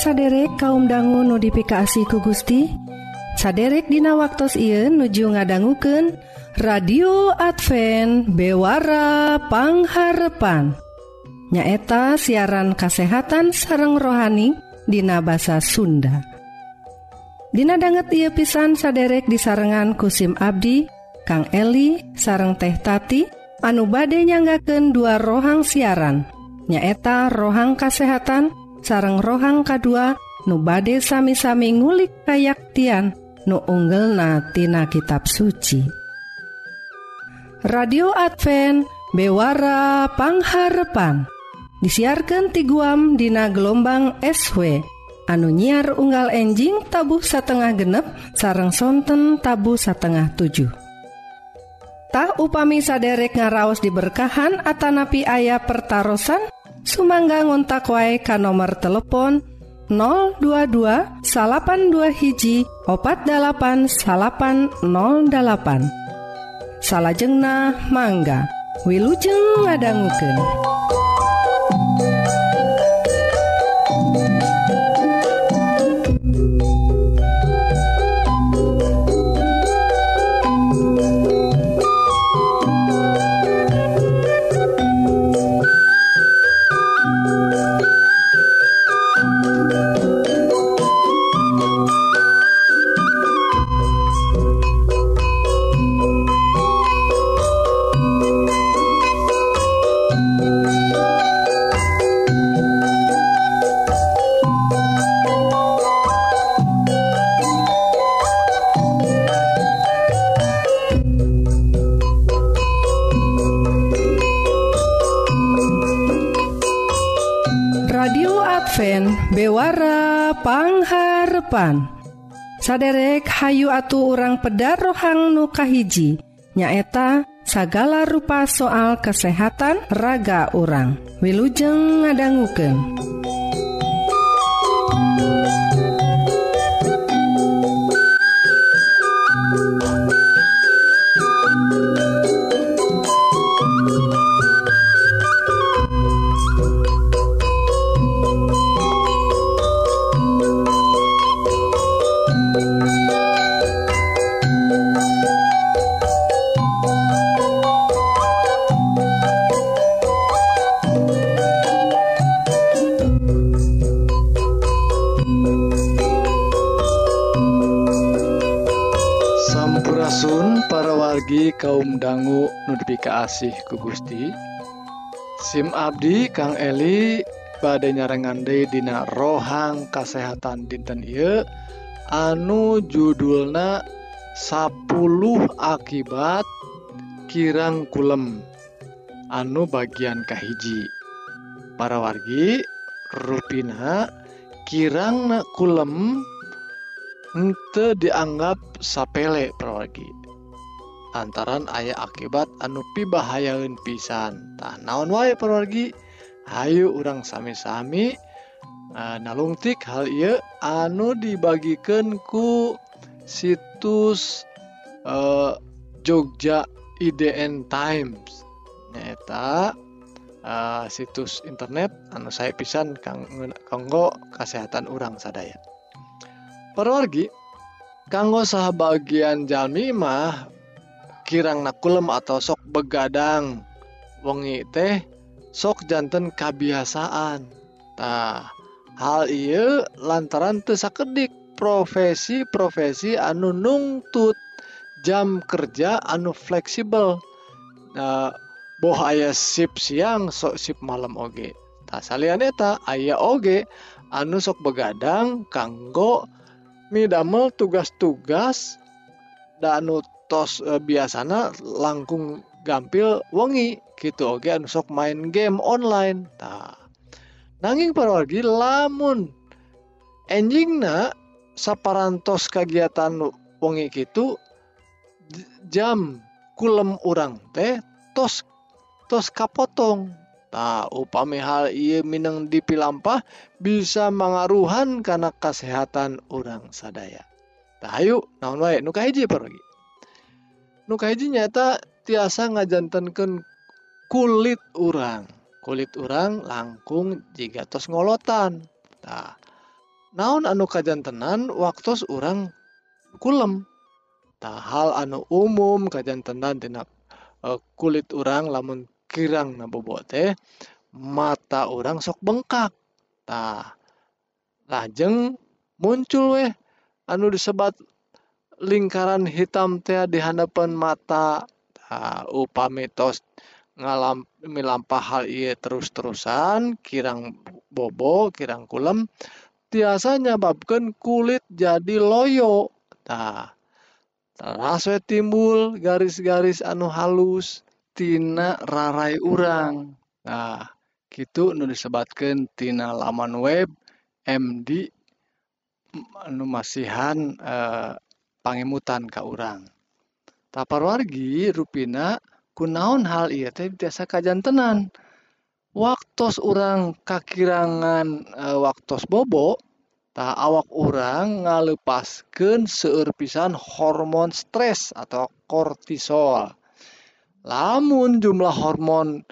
saderek kaum dangu notifikasi ku Gusti? Saderek Dina waktu Ieu nuju ngadangguken radio Advent bewarapangharepan nyaeta siaran kasehatan sareng rohani Dina basa Sunda. Dina banget ia pisan saderek disarengan kusim Abdi Kang Eli sareng teh tati anu bade nyanggaken dua rohang siaran nyaeta rohang kasehatan dan sareng rohang kedua nu bade sami-sami ngulik kayaktian nu unggel natina kitab suci. Radio Advent bewara pangharepan. Disiarkan ti guam dina gelombang SW anu nyiar unggal enjing tabuh satengah genep sarang sonten tabu satengah 7 upami saderek ngaraos diberkahan Atanapi ayah pertaran Sumangga ngontak wae ka nomor telepon 022 salapan dua hiji opat dalapan salapan 08 salahjengna mangga Wilujeng ngadangguken. salapan saderek Hayu atuh orang pedar rohang nukahiji nyaeta sagala rupa soal kesehatan raga orang wilujeng ngadangguken. kaasih ku Gusti. SIM Abdi Kang Eli badai nyarengande Dina rohang kasehatan dinten I anu judulna 10 akibat kirang kulem anu bagian kahiji para wargi ruina kirang kulem ente dianggap sapele perwargi lantaran ayah akibat anu pibahayaun pisan. Tah naon wae perwargi Hayu urang sami-sami e, nalungtik hal iya anu dibagikan ku situs uh, Jogja IDN Times. Neta uh, e, situs internet anu saya pisan kang kanggo kesehatan urang sadaya. Perwargi kanggo sah bagian jalmi mah kirang nakulm atau sok begadang. Wengi teh sokjantan kebiasaantah hal I lantaran tersakedik profesi-profesi anu nungtut jam kerja anu fleksibel. Bohaya sip siang sok sip malam Oge. Tak saleta ayaah Oge anu sok begadang kanggo middamel tugas-tugas danut E, biasanya langkung gampil wengi gitu. Oke sok main game online. Nanging para lagi lamun enjing sapparantos kegiatan wengi gitu jam kulem orang teh tos tos kapotong. Tahu upami hal ia Minang dipilampah bisa mengaruhan karena kesehatan orang sadaya. Tahu naon nukaji pergi nukaji nyata tiasa ngajantankan kulit urang. Kulit urang langkung jika tos ngolotan. Nah, naon anu kajantenan waktu urang kulem? Tahal anu umum kajantenan dina uh, eh, kulit urang lamun kirang nabobote mata orang sok bengkak. Tah lajeng muncul weh anu disebat lingkaran hitam teh di hadapan mata nah, upami tos ngalam milampah hal iya terus-terusan kirang bobo kirang kulem tiasa nyebabkan kulit jadi loyo nah terasa timbul garis-garis anu halus tina rarai urang. Nah gitu nu disebatkan tina laman web MD anu masihan eh, pangemutan ka urang. Taparwargi ruina kunaon hal ia teh biasa kajantenan. Waktos orang kakirangan e, waktus bobo tak awak orang ngalepaskan seurpisan hormon stres atau kortisol. Lamun jumlah hormon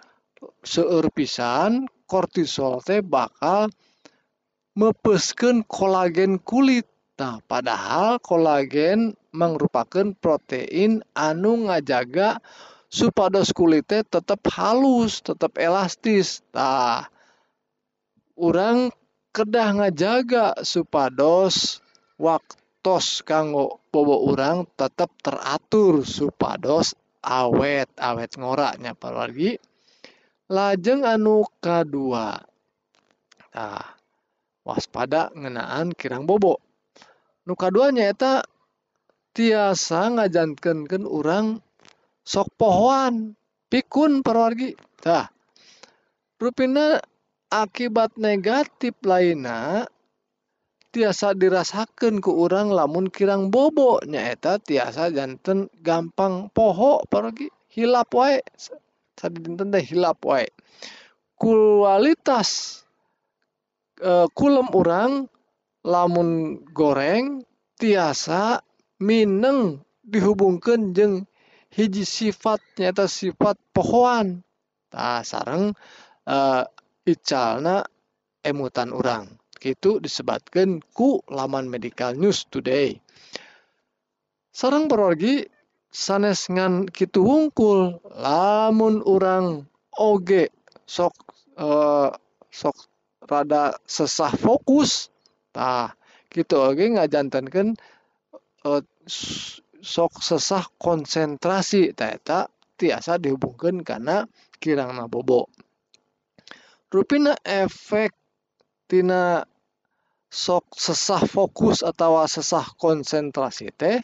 seueur pisan kortisol teh bakal mepesken kolagen kulit. Nah padahal kolagen merupakan protein anu ngajaga supados kulitnya tetap halus tetap elastis. Nah orang kedah ngajaga supados waktos kanggo bobo orang tetap teratur supados awet awet ngoraknya lagi lajeng anu kedua nah waspada ngenaan kirang bobo nu duanya eta tiasa ngajankankan orang sok pohoan pikun perwargi. Tah rupina akibat negatif lainnya tiasa dirasakan ke orang lamun kirang bobo nyaeta tiasa janten gampang poho pergi hilap wae. Tadi dinten teh hilap wae. Kualitas e, kulem orang lamun goreng tiasa mineng dihubungkan jeng hiji sifat nyata sifat pohon nah sarang uh, icalna emutan orang itu disebutkan ku laman medical news today. Sarang berorgi sanes ngan kitu wungkul lamun orang oge sok uh, sok rada sesah fokus tah gitu. Oge ngajantankan uh, sok sesah konsentrasi. Eta tiasa dihubungkan karena kirang bobo rupina efek tina sok sesah fokus atau sesah konsentrasi teh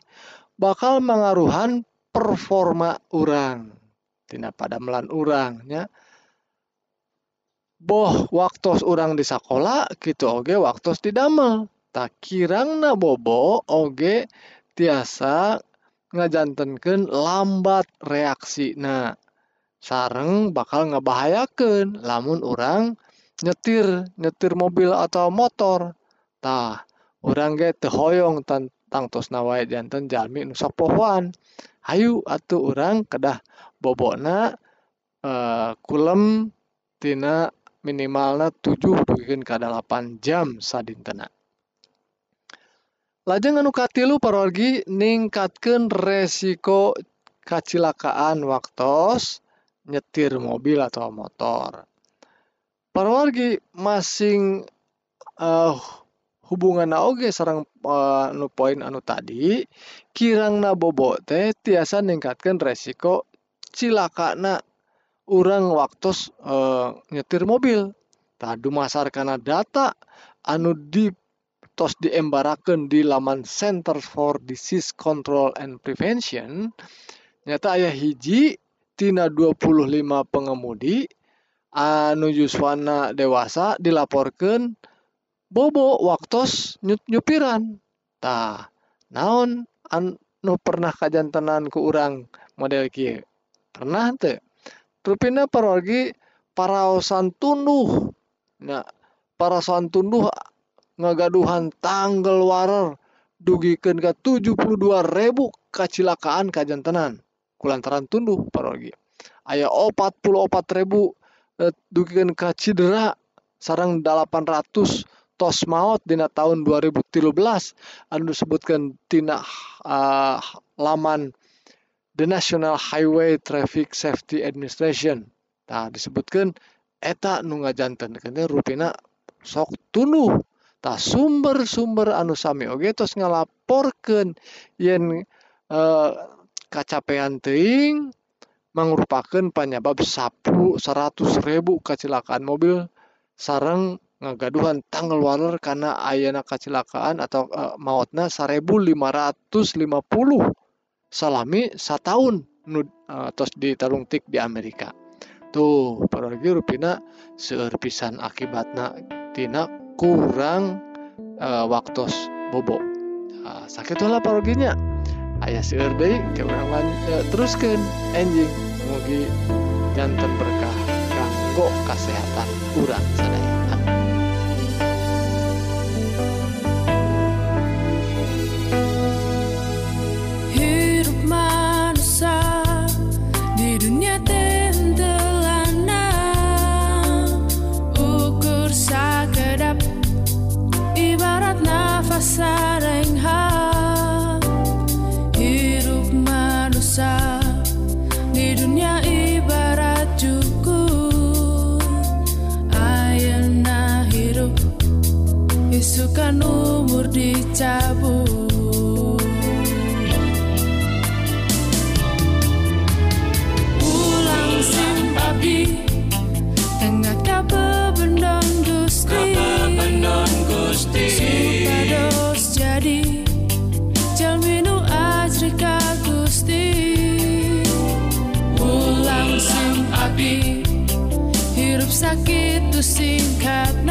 bakal mengaruhan performa orang tina pada melan orangnya boh waktu orang di sekolah gitu oge waktu didamel tak kirangna bobo oge tiasa ngajantenkeun lambat reaksi. Nah sareng bakal ngebahayakan lamun orang nyetir nyetir mobil atau motor. Tah orang ge tehoyong tentang tos nawai janten jalmi nu pohoan hayu atuh orang kedah bobona uh, kulem tina minimalna 7 ke 8 jam sadintena lajeng anu katilu parorgi ningkatkan resiko kecelakaan waktos nyetir mobil atau motor. Parorgi masing eh, uh, hubungan oge sarang uh, eh, anu poin anu tadi kirang nabobo teh tiasa ningkatkan resiko cilaka na urang waktu uh, nyetir mobil. Tadu masar karena data anu di tos diembarakan di laman Center for Disease Control and Prevention. Nyata ayah hiji tina 25 pengemudi anu yuswana dewasa dilaporkan bobo waktu nyut nyupiran. Tah naon anu pernah kajantenan ke orang model kia pernah teh rupina parwagi paraosan tunduh nah paraosan tunduh ngagaduhan tanggal warer dugikan ke 72 ribu kecelakaan kajantenan kulantaran tunduh parogi ayah opat puluh opat ribu eh, dugikan ke cedera sarang 800 tos maut dina tahun 2013 anu disebutkan tina uh, laman The National Highway Traffic Safety Administration. Nah, disebutkan eta nu ngajanten kene rupina sok tunuh tak sumber-sumber anu sami oge tos ngalaporkeun yen uh, kacapean teuing mangrupakeun penyebab sapu 100 ribu kecelakaan mobil sarang ngagaduhan tanggal waler karena ayana kecelakaan atau uh, mautna 1550 salami setahun nu uh, tos ditarung tik di Amerika. Tuh paragi rupina seueur pisan akibatna tina kurang uh, waktu bobo. Uh, sakit lah paroginya ayah seueur deui ke urang uh, teruskeun. Enjing mugi jantan berkah kanggo kesehatan urang sadaya dicabut Pulang simpabi Tengah kabe bendong gusti. Kabe bendong gusti Supados jadi Jalminu ajrika gusti. Pulang simpabi Hirup sakit tu singkat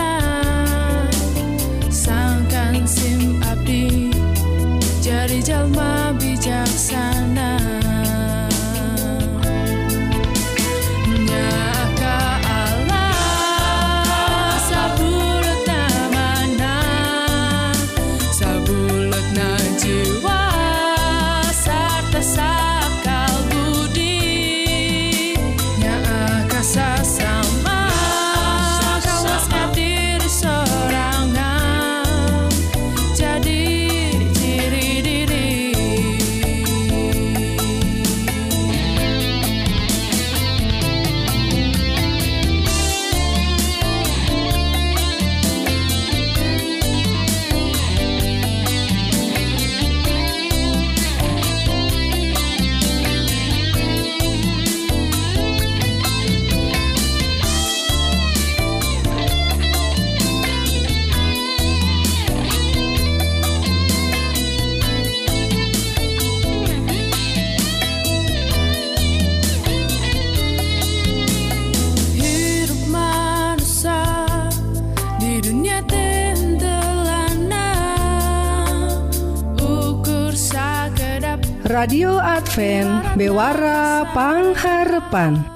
radio Advent bewarapangharpan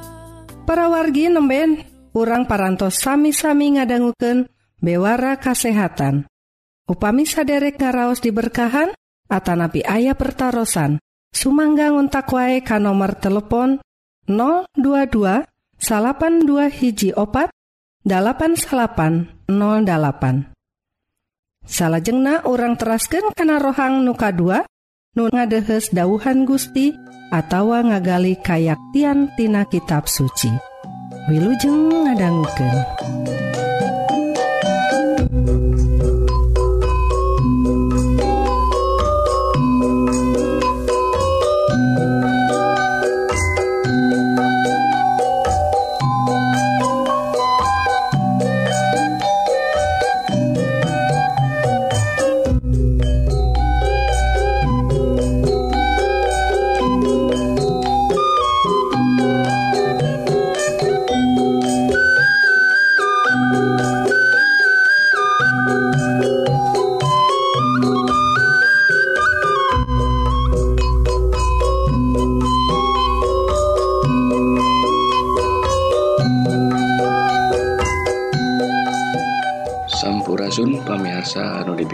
para wargi nemben kurang parantos sami-sami ngadangguken bewara kasehatan. Upami saderek ngaraos diberkahan Atanapi ayah pertaran Sumangga untak wae ka nomor telepon 022 dua hiji opat 8808 salahjengna orang terasken kana rohang nuka 2 nu ngadehes dauhan Gusti atawa ngagali kayaktian tina kitab suci Wilujeng ngadangguken.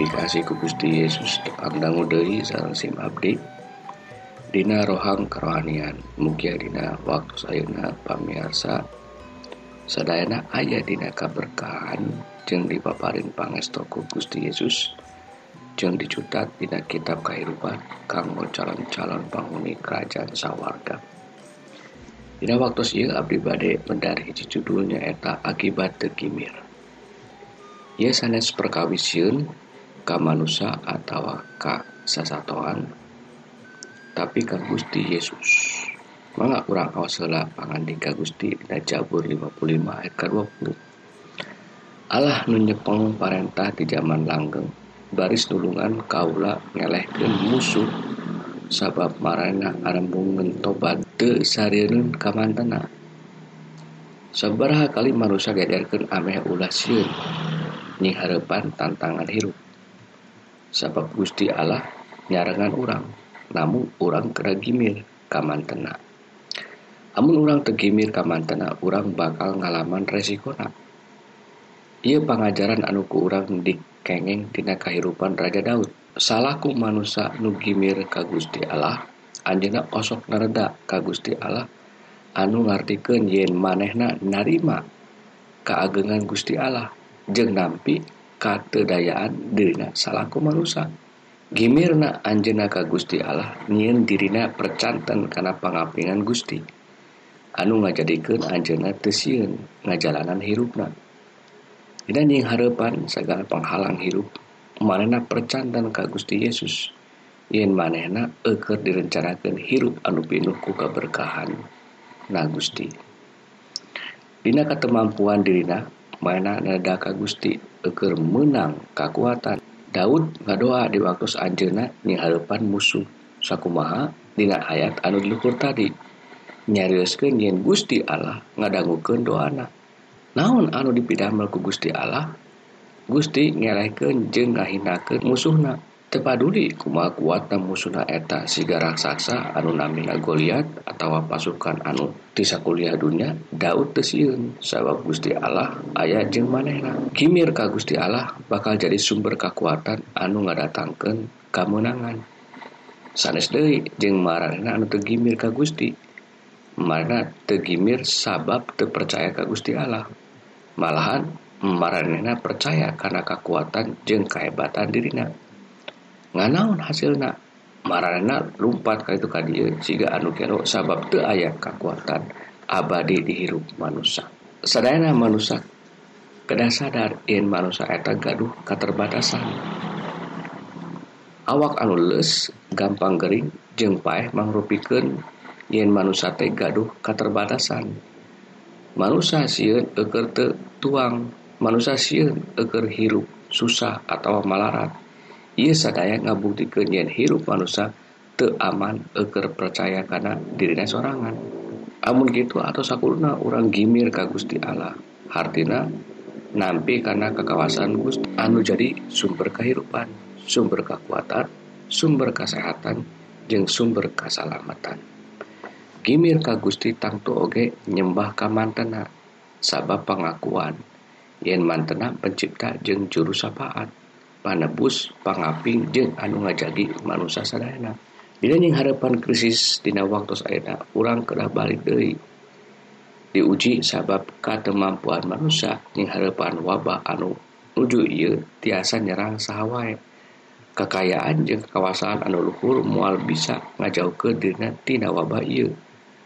Notifikasi ku Gusti Yesus. Dipandang udai sarang sim update. Dina rohang kerohanian. Mugia dina waktu sayuna pamiarsa Sedayana ayah dina kaberkahan. Jeung dipaparin pangestoku Gusti Yesus. Jeung dicutat dina kitab kehidupan. Kanggo calon-calon penghuni kerajaan sawarga. Dina waktu ieu abdi bade mendari judulnya eta akibat tegimir. Ieu sanes perkawisieun ka manusia atau ka sasatoan tapi ka Gusti Yesus. Mangga urang aos heula pangandika Gusti dina Jabur 55 ayat ke-20. Allah nu nyepeng parentah di zaman langgeng baris nulungan kaula ngelehkeun musuh sabab marana arembungeun tobat teu sareureun ka mantena. Sabaraha kali manusia gadarkeun ameh nying hareupan tantangan hirup. sabab Gusti Allah nyarangan orang namun orang keragimir kamantena. Namun orang tegimir kamantena orang bakal ngalaman resikonya ia pengajaran anuku orang dikengeng tina kehidupan Raja Daud. Salahku manusia nugimir ka Gusti Allah anjena osok nereda ka Gusti Allah anu ngartikan yen manehna narima keagengan Gusti Allah jeng nampi katedayaan dirina salahku merusak Gimirna Anjena ka Gusti Allah nyiin dirina percanten karena pengapingan Gusti. Anu ngajadikan Anjena tesiun ngajalanan hirupna. Dan yang harapan segala penghalang hirup manehna percanten ka Gusti Yesus. Yen manehna eker direncanakan hirup anu pinuh ku keberkahan na Gusti. Dina ketemampuan dirina mana nada ka Gusti eker menang kekuatan Daud ngadoa di waktu anjena hadapan musuh sakumaha dina ayat anu diluhur tadi. Nyarioskeun yen Gusti Allah ngadangukeun doana. Naon anu dipidamel ku Gusti Allah? Gusti ngerehkeun jeung ngahinakeun musuhna. paduli kuma kuatna musuna eta? Siga raksasa anu namina Goliat atau pasukan anu tisa kuliah dunia Daud tesiun sabab Gusti Allah ayat jeng manehna. Kimir ka Gusti Allah bakal jadi sumber kekuatan anu ngadatangkeun kemenangan sanes deui jeung marana anu tegimir ka Gusti. Mana tegimir sabab terpercaya ka Gusti Allah. Malahan marana percaya karena kekuatan jeng kehebatan dirina. nganaun hasilna. Marana lumpat ka itu ka dieu. Siga anu kero sabab teu aya kekuatan abadi dihirup manusia sadayana manusia kedah sadar in manusia eta gaduh keterbatasan awak anu les gampang gering jeung paeh mangrupikeun yen manusia teh gaduh keterbatasan manusia sieun eker teu tuang. Manusia sieun eker hirup susah atau malarat. ia sadaya ngabukti kenyian hirup manusia aman eker percaya karena dirinya sorangan. Amun gitu atau sakulna orang gimir ka Gusti Allah. Hartina nampi karena kekawasan Gusti anu jadi sumber kehidupan sumber kekuatan sumber kesehatan jeng sumber keselamatan. Gimir ka Gusti tangtu oge nyembah ka mantena sabab pengakuan. Yen mantena pencipta jeng juru sapaan. panebus pangaping jeung anu ngajagi manusia sadayana yang harapan krisis dina waktu enak kurang kedah balik deui. Diuji sabab katemampuan manusia yang harapan wabah anu nuju ieu tiasa nyerang sawwai kekayaan je kawasan anu Luhur mual bisa ngajauh ke Dinatina wabah ieu.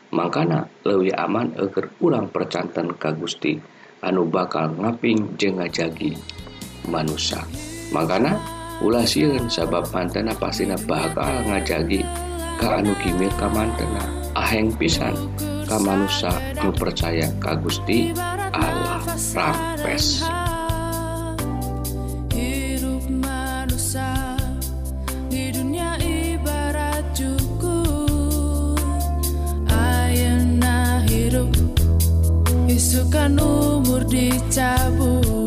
Makana lebih aman agar kurang percantan Ka Gusti anu bakal ngaping jeung ngajagi manusia makana ulah sieun sabab mantena pastina bakal ngajagi ka anu kimir ka mantena. Aheng pisan ka manusia anu percaya ka Gusti Allah. Rampes. Isukan umur dicabut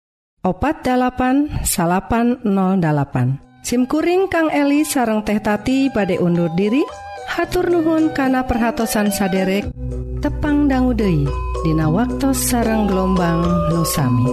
opat 8 salapan 08 SIMkuring Kang Eli sareng teh tati badai undur diri. Hatur nuhun kana perhatsan saderek. Tepang danggudehi Dina waktu sarang gelombang nusami.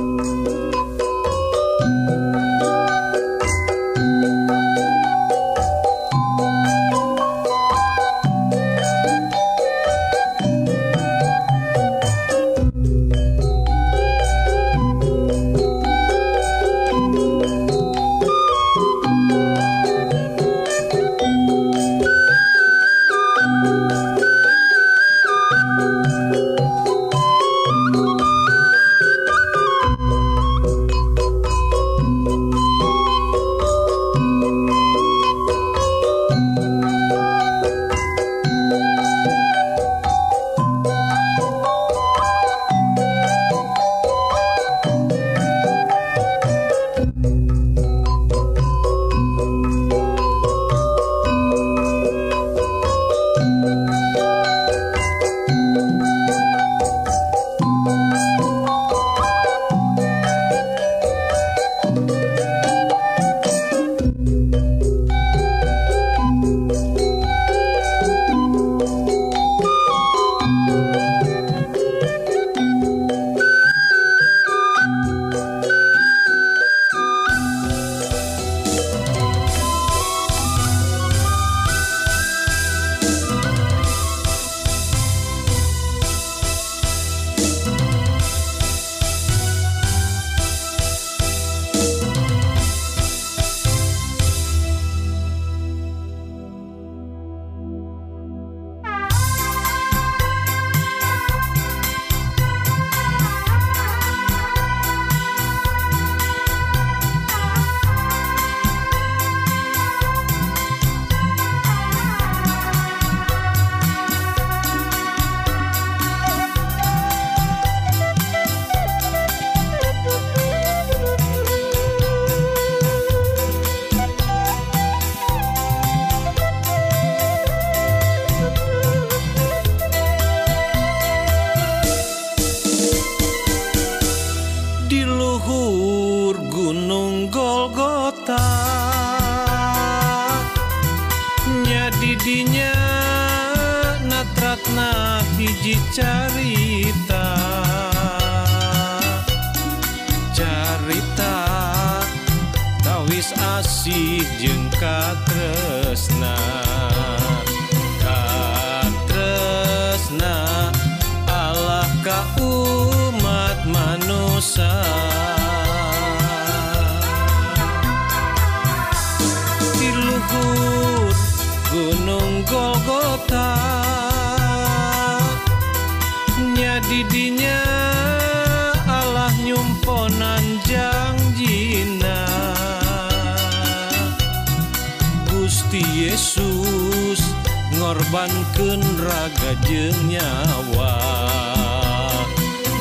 korbankan raga jeng nyawa.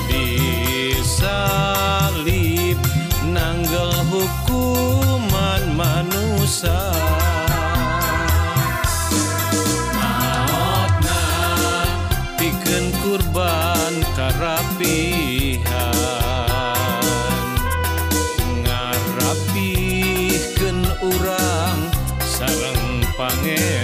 Disalib nanggel hukuman manusia. Mautna pikeun kurban karapihan. Ngarapihkeun urang sareng pangeran.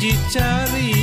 dicari.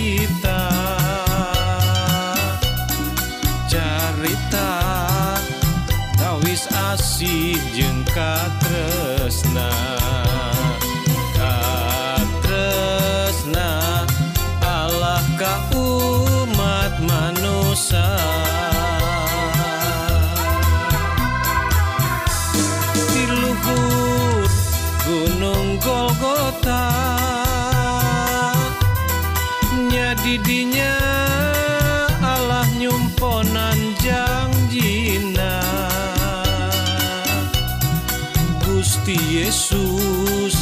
Gusti Yesus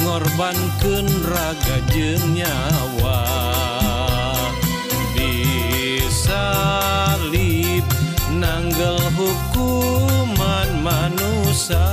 ngorbankan raga jeng nyawa disalib nanggel hukuman manusia.